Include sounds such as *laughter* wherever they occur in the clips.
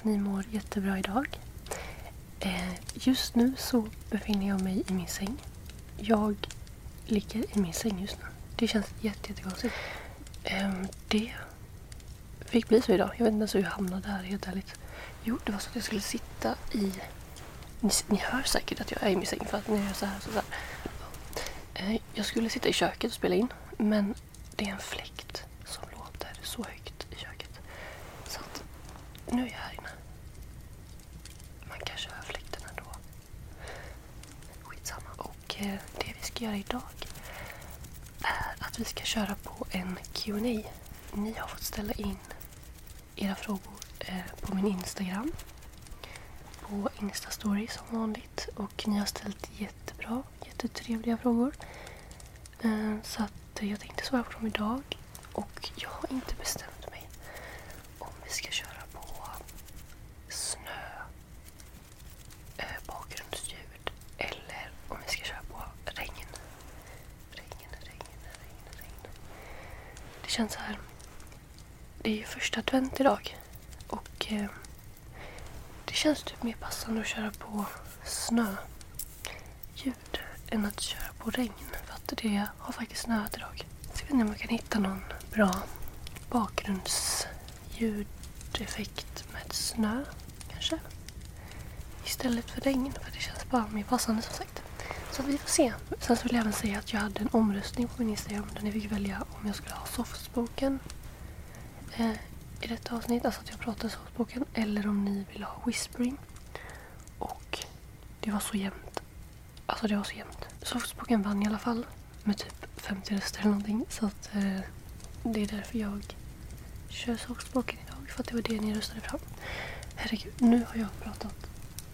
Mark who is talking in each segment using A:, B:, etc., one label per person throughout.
A: Hoppas ni mår jättebra idag. Eh, just nu så befinner jag mig i min säng. Jag ligger i min säng just nu. Det känns jättekonstigt. Jätte det fick bli så idag. Jag vet inte ens hur jag hamnade här helt ärligt. Jo, det var så att jag skulle sitta i... Ni, ni hör säkert att jag är i min säng för att när jag gör så här så, så här. Eh, jag skulle sitta i köket och spela in men det är en fläkt som låter så högt i köket. Så att nu är jag här inne. Man kanske hör fläkten ändå. Skitsamma. Och eh, Eh, det vi ska göra idag är att vi ska köra på en Q&A. Ni har fått ställa in era frågor eh, på min Instagram. På Instastory som vanligt. Och ni har ställt jättebra, jättetrevliga frågor. Eh, så att jag tänkte svara på dem idag. Och jag har inte bestämt mig om vi ska köra på snö, eh, bakgrundsljud eller om vi ska köra på regn. Regn, regn, regn, regn. Det känns så här. Det är ju första advent idag. Och eh, det känns typ mer passande att köra på snöljud än att köra på regn. För att det har faktiskt snöat idag. Så jag vet inte om jag kan hitta någon bra bakgrundsljudeffekt med snö kanske. Istället för regn. För det känns bara mer passande som sagt. Så vi får se. Sen så vill jag även säga att jag hade en omröstning på min Instagram där ni fick välja om jag skulle ha softspoken eh, i detta avsnitt. Alltså att jag pratar softspoken. Eller om ni vill ha whispering. Och det var så jämnt. Alltså det var så jämnt. Softspoken vann i alla fall. Med typ 50 röster eller någonting. Så att eh, det är därför jag kör softspoken idag. För att det var det ni röstade fram. Herregud, nu har jag pratat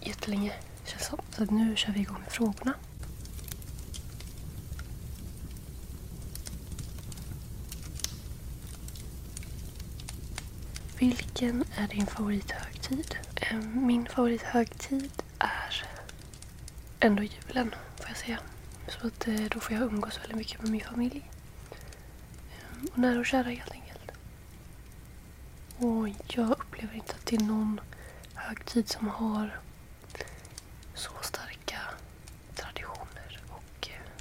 A: jättelänge. Känns som. Så att nu kör vi igång med frågorna. Vilken är din favorithögtid? Ehm, min favorithögtid är ändå julen, får jag säga. Så att eh, då får jag umgås väldigt mycket med min familj. Ehm, och nära och kära helt enkelt. Och jag upplever inte att det är någon högtid som har så starka traditioner. Och eh,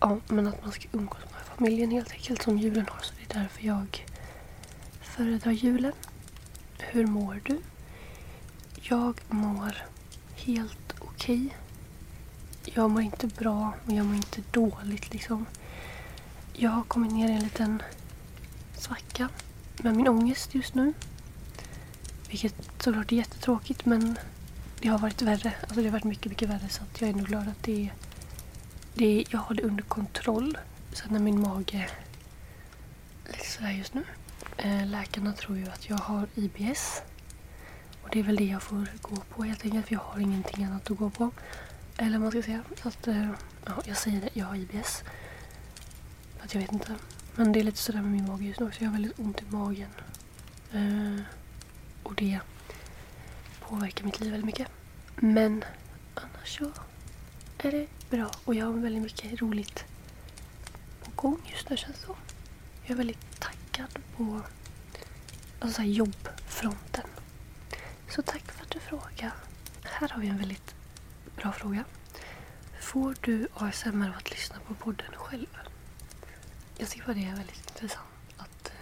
A: ja, men att man ska umgås med familjen helt enkelt som julen har. Så det är därför jag föredrar julen. Hur mår du? Jag mår helt okej. Jag mår inte bra, men jag mår inte dåligt liksom. Jag har kommit ner i en liten svacka med min ångest just nu. Vilket såklart är jättetråkigt, men det har varit värre. Alltså det har varit mycket, mycket värre. Så att jag är ändå glad att det är, det är, jag har det under kontroll. Så när min mage är lite sådär just nu. Eh, läkarna tror ju att jag har IBS. Och det är väl det jag får gå på helt enkelt. För jag har ingenting annat att gå på. Eller vad man ska säga. Så att, eh, ja, jag säger det, jag har IBS. För att jag vet inte. Men det är lite sådär med min mage just nu också. Jag har väldigt ont i magen. Eh, och det påverkar mitt liv väldigt mycket. Men annars så är det bra. Och jag har väldigt mycket roligt på gång just nu känns det som. Jag är väldigt taggad på alltså jobbfronten. Så tack för att du frågar. Här har vi en väldigt bra fråga. Får du ASMR av att lyssna på podden själv? Jag tycker bara det är väldigt intressant att eh,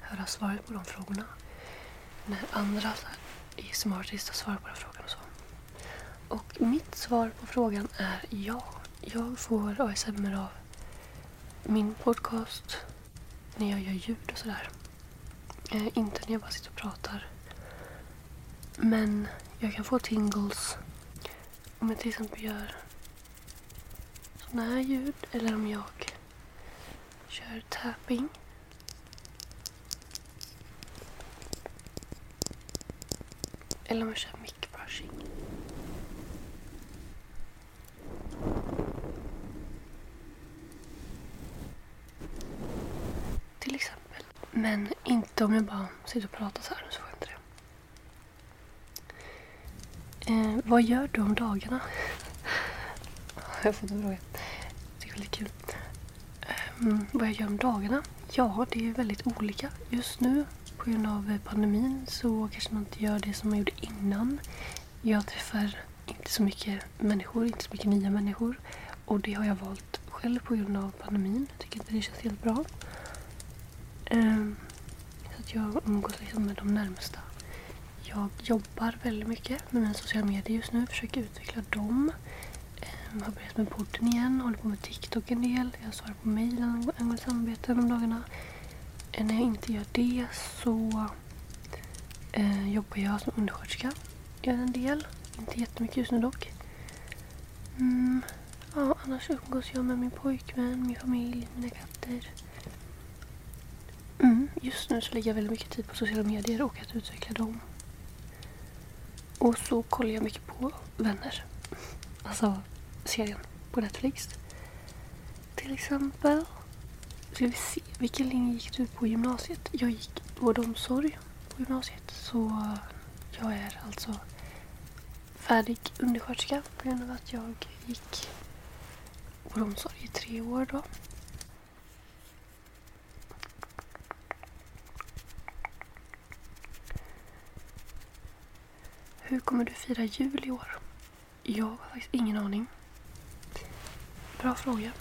A: höra svaret på de frågorna. När andra i här, ASMR-artister svarar på den frågan och så. Och mitt svar på frågan är ja. Jag får ASMR av min podcast när jag gör ljud och sådär. Eh, inte när jag bara sitter och pratar. Men jag kan få tingles om jag till exempel gör sådana här ljud eller om jag kör tapping. Eller om jag kör mic brushing. Till exempel. Men inte om jag bara sitter och pratar så här. Så får jag inte det. Eh, vad gör du om dagarna? *laughs* jag har fått en fråga. Det är väldigt kul. Eh, vad jag gör om dagarna? Ja, det är väldigt olika. Just nu på grund av eh, pandemin så kanske man inte gör det som man gjorde innan. Jag träffar inte så mycket människor, inte så mycket nya människor. Och det har jag valt själv på grund av pandemin. Jag tycker inte det känns helt bra. Ehm, så att jag umgås liksom med de närmsta. Jag jobbar väldigt mycket med mina sociala medier just nu. Försöker utveckla dem. Jag har börjat med podden igen. Håller på med TikTok en del. Jag svarar på mejl angående samarbeten om dagarna. Eh, när jag inte gör det så eh, jobbar jag som undersköterska. Gör en del. Inte jättemycket just nu dock. Mm, ja, annars umgås jag med min pojkvän, min familj, mina katter. Just nu så lägger jag väldigt mycket tid på sociala medier och att utveckla dem. Och så kollar jag mycket på Vänner. Alltså serien på Netflix. Till exempel. Ska vi se, vilken linje gick du på gymnasiet? Jag gick vård och omsorg på gymnasiet. Så jag är alltså färdig undersköterska på grund av att jag gick vård och omsorg i tre år då. Hur kommer du fira jul i år? Jag har faktiskt ingen aning. Bra fråga.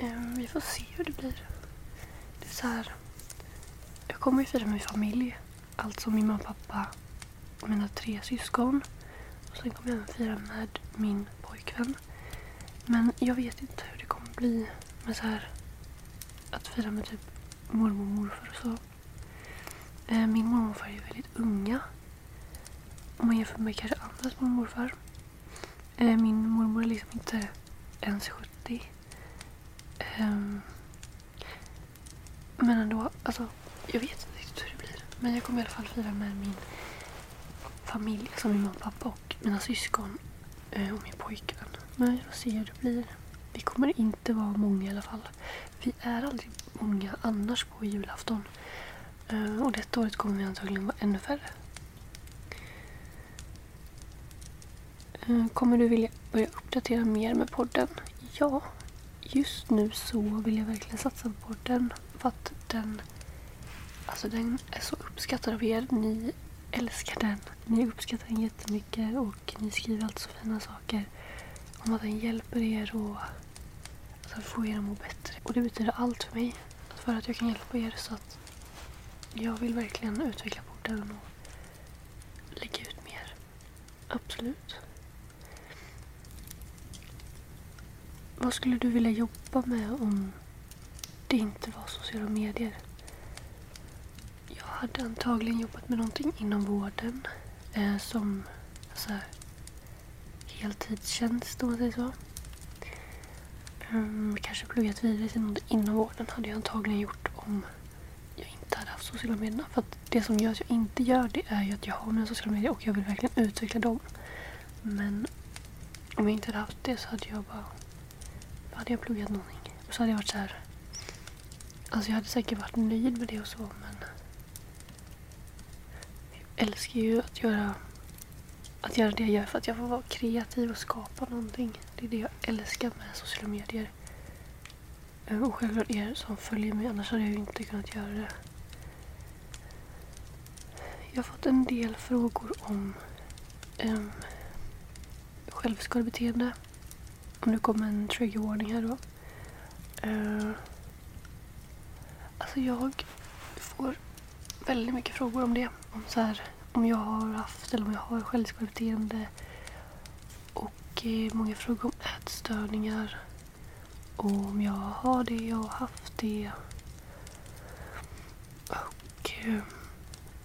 A: Um, vi får se hur det blir. Det är så här. Jag kommer ju fira med min familj. Alltså min mamma, pappa och mina tre syskon. Och sen kommer jag även fira med min pojkvän. Men jag vet inte hur det kommer bli med så här att fira med typ mormor och morfar och så. Uh, min mormor och morfar är väldigt unga. Om man jämför med kanske andras mormor och morfar. Eh, min mormor är liksom inte ens 70. Um, ehm, men ändå, alltså jag vet inte riktigt hur det blir. Men jag kommer i alla fall fira med min familj, alltså min mamma och pappa och mina syskon eh, och min pojkvän. Men jag får se hur det blir. Vi kommer inte vara många i alla fall. Vi är aldrig många annars på julafton. Eh, och detta året kommer vi antagligen vara ännu färre. Eh, kommer du vilja börja uppdatera mer med podden? Ja, just nu så vill jag verkligen satsa på podden. För att den, alltså den är så uppskattad av er. Ni älskar den. Ni uppskattar den jättemycket och ni skriver alltid så fina saker om att den hjälper er och alltså, få er att må bättre. Och det betyder allt för mig. För att jag kan hjälpa er så att jag vill verkligen utveckla podden och lägga ut mer. Absolut. Vad skulle du vilja jobba med om det inte var sociala medier? Jag hade antagligen jobbat med någonting inom vården. Eh, som så här, heltidstjänst om man säger så. Um, kanske pluggat vidare till något inom vården hade jag antagligen gjort om jag inte hade haft sociala medier. För att det som gör att jag inte gör det är ju att jag har mina sociala medier och jag vill verkligen utveckla dem. Men om jag inte hade haft det så hade jag bara hade jag pluggat någonting. Och så hade jag varit så här. Alltså jag hade säkert varit nöjd med det och så men. Jag älskar ju att göra. Att göra det jag gör för att jag får vara kreativ och skapa någonting. Det är det jag älskar med sociala medier. Eh, och självklart er som följer mig, annars hade jag ju inte kunnat göra det. Jag har fått en del frågor om ehm, um, självskadebeteende. Nu kommer en trigger warning här då. Uh, Alltså jag får väldigt mycket frågor om det. Om, så här, om jag har haft eller om jag har självskadebeteende. Och eh, många frågor om ätstörningar. Och om jag har det och haft det. Och eh,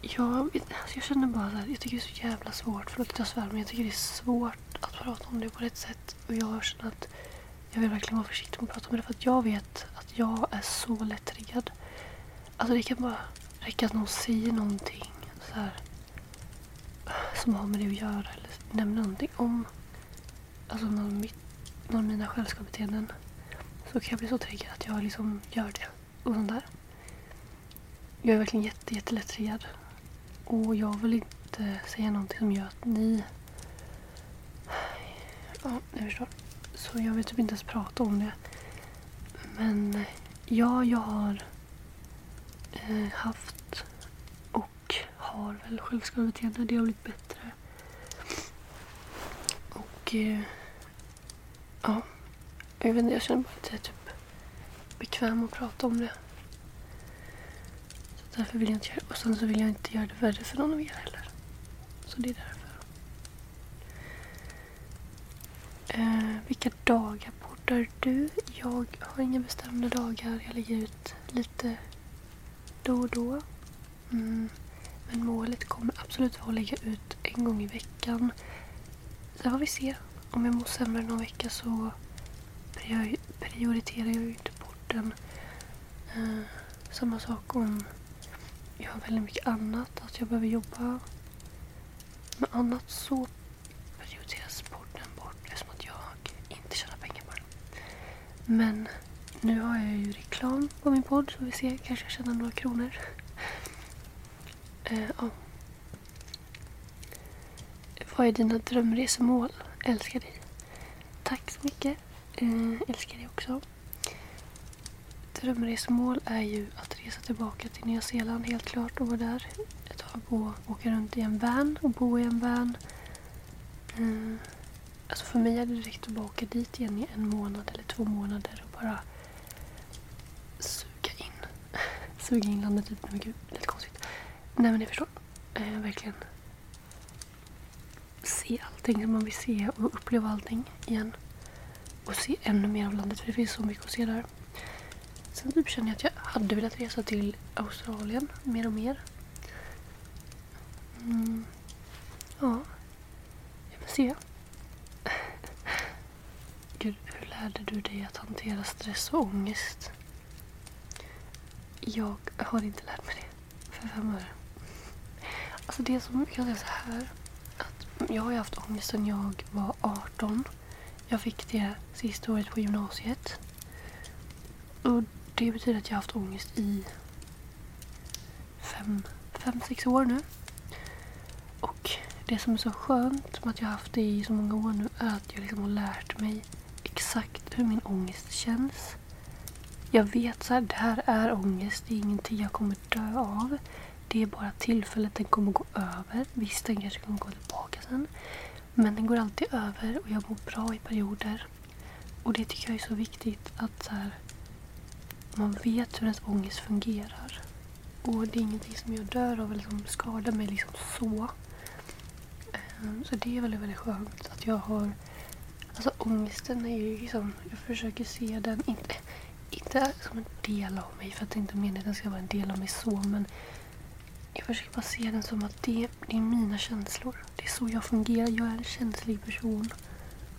A: jag, alltså jag känner bara så här, jag tycker det är så jävla svårt, förlåt att jag svär, men jag tycker det är svårt prata om det på rätt sätt. Och jag känner att jag vill verkligen vara försiktig med att prata om det för att jag vet att jag är så lättriggad. Alltså det kan bara räcka att någon säger någonting så här, som har med det att göra eller nämner någonting om alltså någon, mitt, någon av mina självskadebeteenden så kan jag bli så triggad att jag liksom gör det. Och sånt där. Jag är verkligen jätte, jättelätt. Och jag vill inte säga någonting som gör att ni... Ja, jag förstår. Så jag vill typ inte ens prata om det. Men ja, jag har eh, haft och har väl självskadebeteende. Det har blivit bättre. Och eh, ja, jag vet inte, jag känner bara att jag är typ bekväm att prata om det. Så därför vill jag inte göra det. Och sen så vill jag inte göra det värre för någon av er heller. Så det är därför. Eh, vilka dagar poddar du? Jag har inga bestämda dagar. Jag lägger ut lite då och då. Mm. Men målet kommer absolut vara att lägga ut en gång i veckan. Sen får vi se. Om jag mår sämre någon vecka så prioriterar jag ju inte podden. Eh, samma sak om jag har väldigt mycket annat att jag behöver jobba med annat så prioriteras podden bort eftersom att jag inte tjänar pengar på den. Men nu har jag ju reklam på min podd så vi ser kanske jag tjänar några kronor. Eh, ja. Vad är dina drömresmål? Älskar dig. Tack så mycket. Eh, älskar dig också. Drömresmål är ju att resa tillbaka till Nya Zeeland helt klart och vara där ett tag och åka runt i en van och bo i en van. Mm. Alltså för mig är det direkt att bara åka dit igen i en månad eller två månader och bara suga in. *laughs* suga in landet lite. Men gud, lite konstigt. Nej men jag förstår. Eh, verkligen se allting som man vill se och uppleva allting igen. Och se ännu mer av landet för det finns så mycket att se där. Sen typ känner jag att jag hade velat resa till Australien mer och mer. Mm. Ja. Jag får se. Gud, hur lärde du dig att hantera stress och ångest? Jag har inte lärt mig det. För fem öre. Alltså det som jag säger så här. Att jag har ju haft ångest sedan jag var 18. Jag fick det sista året på gymnasiet. Och det betyder att jag har haft ångest i fem, fem sex år nu. Och det som är så skönt med att jag har haft det i så många år nu är att jag liksom har lärt mig exakt hur min ångest känns. Jag vet så här, det här är ångest, det är ingenting jag kommer dö av. Det är bara tillfället den kommer gå över. Visst, den kanske kommer gå tillbaka sen. Men den går alltid över och jag mår bra i perioder. Och det tycker jag är så viktigt att så här, man vet hur ens ångest fungerar. Och det är ingenting som jag dör av eller som skadar mig liksom så. Ehm, så det är väldigt, väldigt skönt att jag har... Alltså ångesten är ju liksom... Jag försöker se den, inte, inte som en del av mig för att det inte är meningen att den ska vara en del av mig så men jag försöker bara se den som att det, det är mina känslor. Det är så jag fungerar. Jag är en känslig person.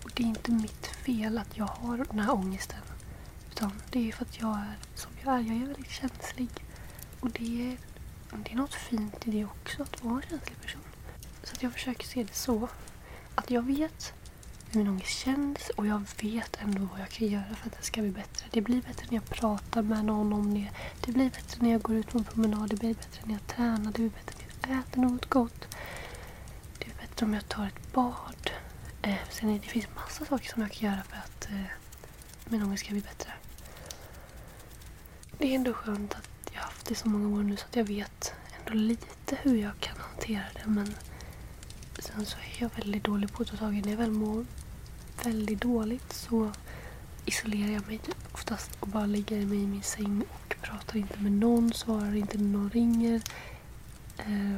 A: Och det är inte mitt fel att jag har den här ångesten. Utan det är för att jag är som jag är. Jag är väldigt känslig. Och det är, det är något fint i det också, att vara en känslig person. Så att jag försöker se det så. Att jag vet hur min ångest känns och jag vet ändå vad jag kan göra för att det ska bli bättre. Det blir bättre när jag pratar med någon om det. Det blir bättre när jag går ut på en promenad. Det blir bättre när jag tränar. Det blir bättre när jag äter något gott. Det blir bättre om jag tar ett bad. Eh, sen är det, det finns massa saker som jag kan göra för att eh, min ångest ska bli bättre. Det är ändå skönt att jag har haft det så många år nu så att jag vet ändå lite hur jag kan hantera det. Men sen så är jag väldigt dålig på att ta tag i det. När jag väl mår väldigt dåligt så isolerar jag mig typ oftast och bara lägger mig i min säng och pratar inte med någon, svarar inte när någon ringer. Eh,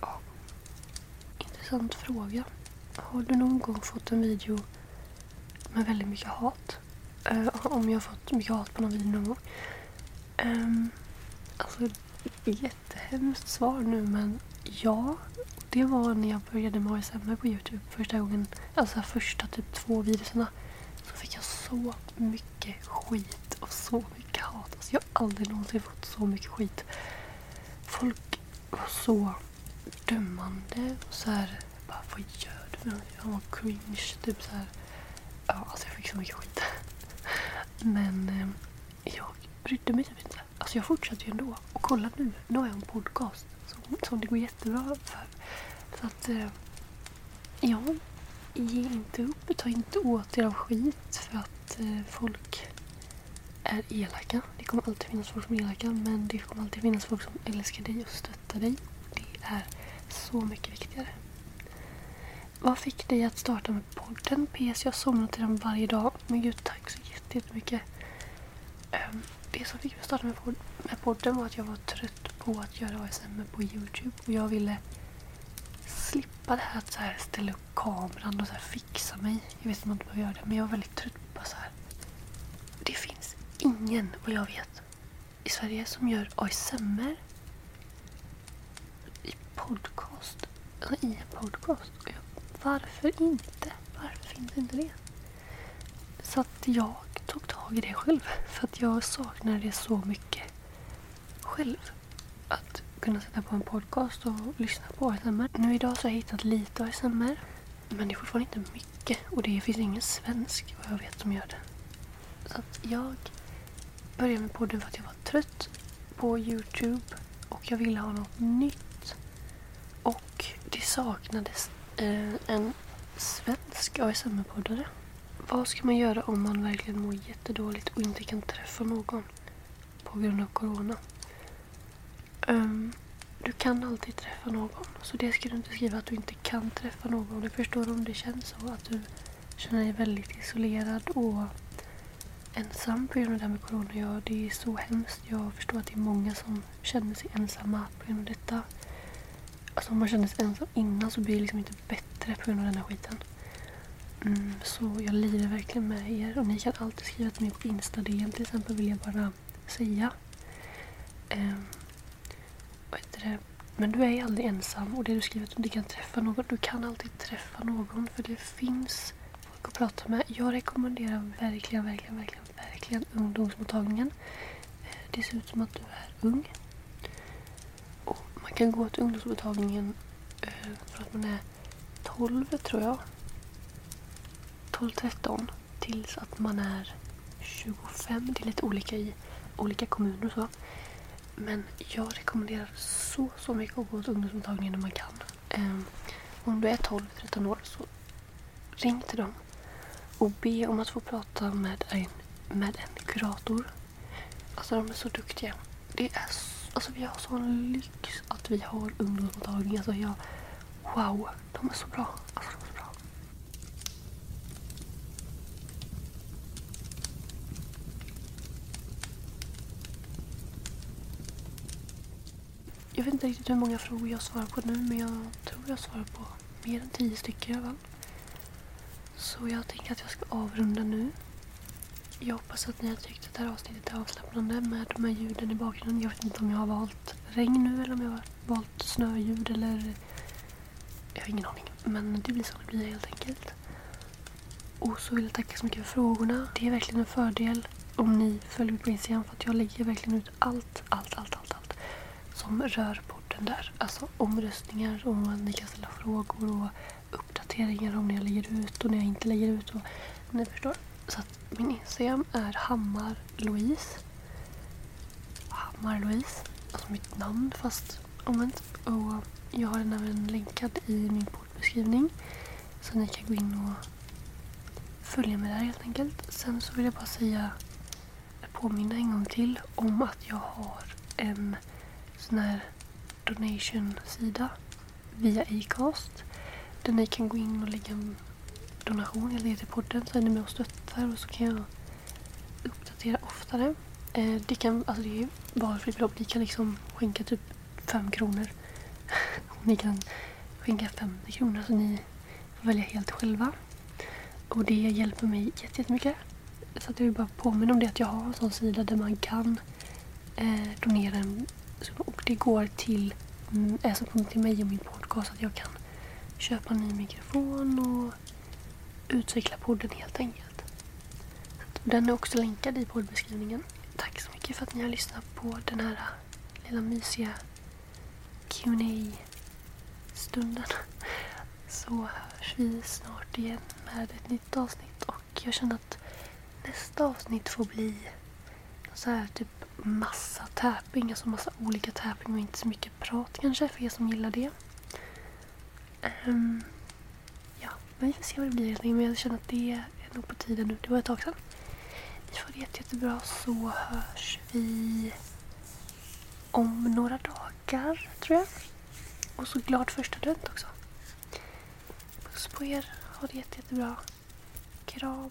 A: ja. Intressant fråga. Har du någon gång fått en video med väldigt mycket hat? Eh, *laughs* om jag har fått mycket hat på någon video någon gång? Eh, alltså, jättehemskt svar nu men ja. Det var när jag började med ASMR på Youtube första gången. Alltså första typ två videorna. Så fick jag så mycket skit och så mycket hat. Alltså, jag har aldrig någonsin fått så mycket skit. Folk var så dömande och så här. Bara, vad gör du? Jag var cringe. Typ så här. Ja, alltså jag fick så mycket skit. Men eh, jag brydde mig typ inte. Alltså jag fortsatte ju ändå. Och kolla nu, nu har jag en podcast som, det går jättebra för. Så att eh, ja, ge inte upp. Ta inte åt er av skit för att eh, folk är elaka. Det kommer alltid finnas folk som är elaka men det kommer alltid finnas folk som älskar dig och stöttar dig. Det är så mycket viktigare. Vad fick dig att starta med podden? PS, jag somnar till den varje dag. Men gud, tack så jättemycket. Ehm, det som fick mig att starta med podden var att jag var trött på att göra ASMR på Youtube. Och jag ville slippa det här att så här ställa upp kameran och så fixa mig. Jag vet att man inte behöver göra det, men jag var väldigt trött på så här. Det finns ingen, vad jag vet, i Sverige som gör ASMR i podcast. Alltså, I en podcast. Varför inte? Varför finns inte det? Så att jag tog tag i det själv. För att jag saknar det så mycket själv. Att kunna sätta på en podcast och lyssna på ASMR. Nu idag så har jag hittat lite ASMR. Men det är fortfarande inte mycket. Och det finns ingen svensk vad jag vet som gör det. Så att jag började med podden för att jag var trött på Youtube. Och jag ville ha något nytt. Och det saknades eh, en svensk ASMR-poddare. Vad ska man göra om man verkligen mår jättedåligt och inte kan träffa någon på grund av corona? Um, du kan alltid träffa någon. Så det ska du inte skriva att du inte kan träffa någon. Jag förstår om det känns så att du känner dig väldigt isolerad och ensam på grund av det här med corona. Ja, det är så hemskt. Jag förstår att det är många som känner sig ensamma på grund av detta. Alltså om man känner sig ensam innan så blir det liksom inte bättre på grund av den här skiten. Mm, så jag lider verkligen med er. Och ni kan alltid skriva till mig på Insta-DM till exempel vill jag bara säga. Um, vad heter det? Men du är aldrig ensam och det du skriver att du inte kan träffa någon. Du kan alltid träffa någon för det finns folk att prata med. Jag rekommenderar verkligen, verkligen, verkligen, verkligen ungdomsmottagningen. Eh, det ser ut som att du är ung. Och man kan gå till ungdomsmottagningen från för att man är 12 tror jag. 12-13 tills att man är 25. Det är lite olika i olika kommuner och så. Men jag rekommenderar så, så mycket att gå till ungdomsmottagningen när man kan. Um, om du är 12-13 år så ring till dem och be om att få prata med en, med en kurator. Alltså de är så duktiga. Det är så, alltså vi har sån lyx att vi har ungdomsmottagning. Alltså jag, wow, de är så bra. Alltså, de är så bra. Jag vet inte riktigt hur många frågor jag svarar på nu men jag tror jag svarar på mer än tio stycken i alla fall. Så jag tänker att jag ska avrunda nu. Jag hoppas att ni har tyckt att det här avsnittet är avslappnande med de här ljuden i bakgrunden. Jag vet inte om jag har valt regn nu eller om jag har valt snöljud eller... Jag har ingen aning. Men det blir så det blir helt enkelt. Och så vill jag tacka så mycket för frågorna. Det är verkligen en fördel om ni följer mig på Instagram för att jag lägger verkligen ut allt, allt, allt, allt, allt som rör podden där. Alltså omröstningar och ni kan ställa frågor och uppdateringar om när jag lägger ut och när jag inte lägger ut. Och, ni förstår. Så att min Instagram är Hammar-Louise. Hammar-Louise. Alltså mitt namn fast omvänt. Och jag har den även länkad i min poddbeskrivning. Så ni kan gå in och följa mig där helt enkelt. Sen så vill jag bara säga, påminna en gång till om att jag har en sån här donation-sida via Acast. Där ni kan gå in och lägga en donation helt till podden så är ni med och stöttar och så kan jag uppdatera oftare. Eh, det kan, alltså det är valfritt belopp. Ni kan liksom skänka typ 5 kronor. *laughs* ni kan skänka 50 kronor så ni får välja helt själva. Och det hjälper mig jättemycket. Så att jag vill bara påminna om det att jag har en sån sida där man kan eh, donera en och det går till, alltså till mig och min podcast att jag kan köpa en ny mikrofon och utveckla podden helt enkelt. Den är också länkad i poddbeskrivningen. Tack så mycket för att ni har lyssnat på den här lilla mysiga qa stunden Så hörs vi snart igen med ett nytt avsnitt och jag känner att nästa avsnitt får bli så här typ massa tapping, alltså massa olika tapping och inte så mycket prat kanske för er som gillar det. Um, ja, men vi får se vad det blir helt enkelt. Men jag känner att det är nog på tiden nu. Det var ett tag sedan. Ni får det jättebra så hörs vi om några dagar tror jag. Och så glad första advent också. Puss på er. Ha det jättejättebra. Kram.